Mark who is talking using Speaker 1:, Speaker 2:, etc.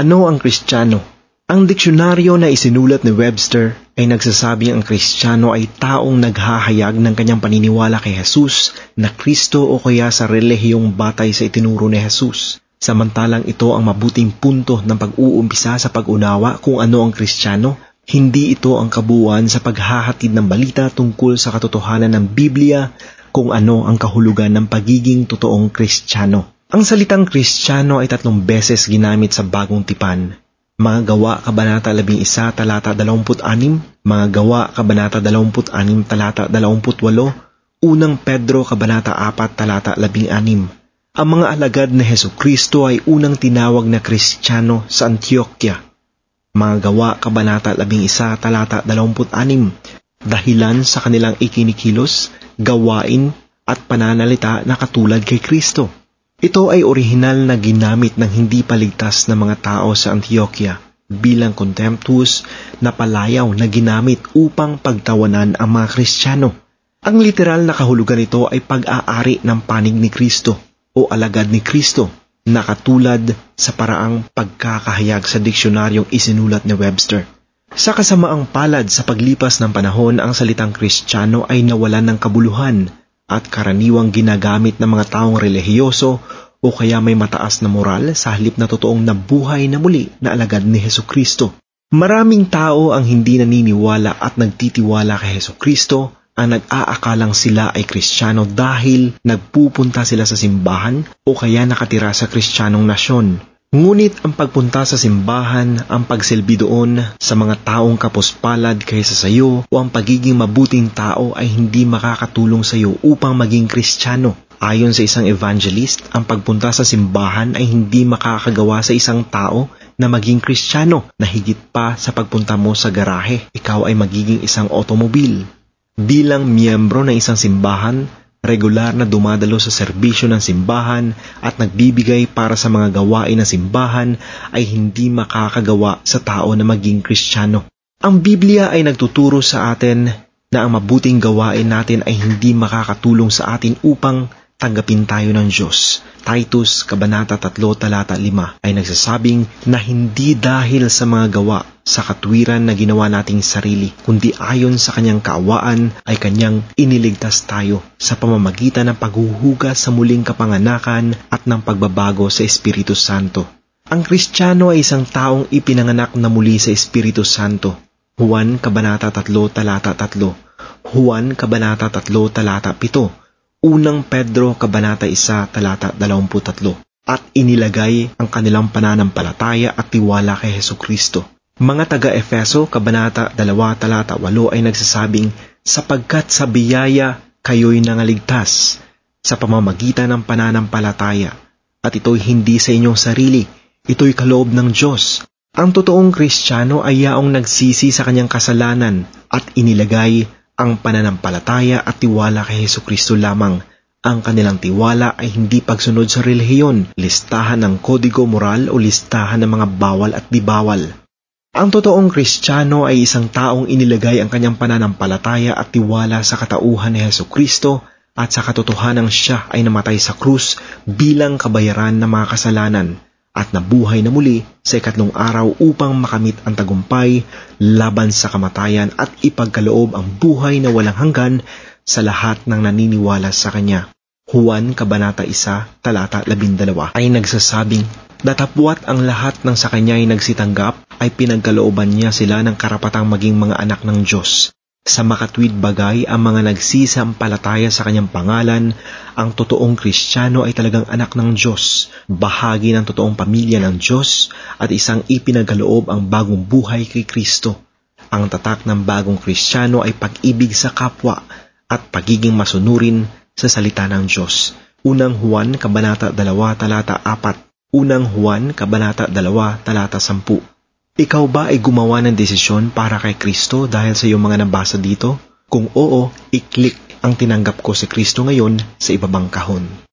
Speaker 1: Ano ang Kristiyano? Ang diksyonaryo na isinulat ni Webster ay nagsasabing ang Kristiyano ay taong naghahayag ng kanyang paniniwala kay Jesus na Kristo o kaya sa relihiyong batay sa itinuro ni Jesus. Samantalang ito ang mabuting punto ng pag-uumpisa sa pag-unawa kung ano ang Kristiyano, hindi ito ang kabuuan sa paghahatid ng balita tungkol sa katotohanan ng Biblia kung ano ang kahulugan ng pagiging totoong Kristiyano. Ang salitang Kristiyano ay tatlong beses ginamit sa bagong tipan. Mga gawa, Kabanata 11, talata 26, mga gawa, Kabanata 26, talata 28, unang Pedro, Kabanata 4, talata 16. Ang mga alagad na Heso Kristo ay unang tinawag na Kristiyano sa Antioquia. Mga gawa, Kabanata 11, talata 26, dahilan sa kanilang ikinikilos, gawain at pananalita na katulad kay Kristo. Ito ay orihinal na ginamit ng hindi paligtas na mga tao sa Antioquia bilang contemptuous na palayaw na ginamit upang pagtawanan ang mga Kristiyano. Ang literal na kahulugan nito ay pag-aari ng panig ni Kristo o alagad ni Kristo na katulad sa paraang pagkakahayag sa diksyonaryong isinulat ni Webster. Sa kasamaang palad sa paglipas ng panahon, ang salitang Kristiyano ay nawalan ng kabuluhan at karaniwang ginagamit ng mga taong relihiyoso o kaya may mataas na moral sa halip na totoong nabuhay na muli na alagad ni Heso Kristo. Maraming tao ang hindi naniniwala at nagtitiwala kay Heso Kristo ang nag-aakalang sila ay kristyano dahil nagpupunta sila sa simbahan o kaya nakatira sa kristyanong nasyon. Ngunit ang pagpunta sa simbahan, ang pagsilbi doon sa mga taong kapuspalad kaysa sa iyo o ang pagiging mabuting tao ay hindi makakatulong sa iyo upang maging kristyano. Ayon sa isang evangelist, ang pagpunta sa simbahan ay hindi makakagawa sa isang tao na maging kristyano na higit pa sa pagpunta mo sa garahe, ikaw ay magiging isang otomobil. Bilang miyembro ng isang simbahan, regular na dumadalo sa serbisyo ng simbahan at nagbibigay para sa mga gawain ng simbahan ay hindi makakagawa sa tao na maging kristyano. Ang Biblia ay nagtuturo sa atin na ang mabuting gawain natin ay hindi makakatulong sa atin upang tanggapin tayo ng Diyos. Titus, Kabanata 3, Talata 5 ay nagsasabing na hindi dahil sa mga gawa sa katwiran na ginawa nating sarili, kundi ayon sa kanyang kaawaan ay kanyang iniligtas tayo sa pamamagitan ng paghuhugas sa muling kapanganakan at ng pagbabago sa Espiritu Santo. Ang Kristiyano ay isang taong ipinanganak na muli sa Espiritu Santo. Juan Kabanata 3, Talata 3 Juan Kabanata 3, Talata 7 Unang Pedro Kabanata 1 talata 23 at inilagay ang kanilang pananampalataya at tiwala kay Heso Kristo. Mga taga-Efeso Kabanata 2 talata 8 ay nagsasabing sapagkat sa biyaya kayo'y nangaligtas sa pamamagitan ng pananampalataya at ito'y hindi sa inyong sarili, ito'y kaloob ng Diyos. Ang totoong Kristiyano ay yaong nagsisi sa kanyang kasalanan at inilagay ang pananampalataya at tiwala kay Heso Kristo lamang. Ang kanilang tiwala ay hindi pagsunod sa relihiyon, listahan ng kodigo moral o listahan ng mga bawal at di bawal. Ang totoong Kristiyano ay isang taong inilagay ang kanyang pananampalataya at tiwala sa katauhan ni Heso Kristo at sa katotohanang siya ay namatay sa krus bilang kabayaran ng mga kasalanan at nabuhay na muli sa ikatlong araw upang makamit ang tagumpay laban sa kamatayan at ipagkaloob ang buhay na walang hanggan sa lahat ng naniniwala sa Kanya. Juan Kabanata 1, talata 12 ay nagsasabing, Datapwat ang lahat ng sa Kanya ay nagsitanggap ay pinagkalooban niya sila ng karapatang maging mga anak ng Diyos sa makatwid bagay ang mga nagsisampalataya sa kanyang pangalan, ang totoong kristyano ay talagang anak ng Diyos, bahagi ng totoong pamilya ng Diyos at isang ipinagaloob ang bagong buhay kay Kristo. Ang tatak ng bagong kristyano ay pag-ibig sa kapwa at pagiging masunurin sa salita ng Diyos. Unang Juan, Kabanata 2, Talata 4 Unang Juan, Kabanata 2, Talata 10 ikaw ba ay gumawa ng desisyon para kay Kristo dahil sa iyong mga nabasa dito? Kung oo, i-click ang tinanggap ko si Kristo ngayon sa ibabang kahon.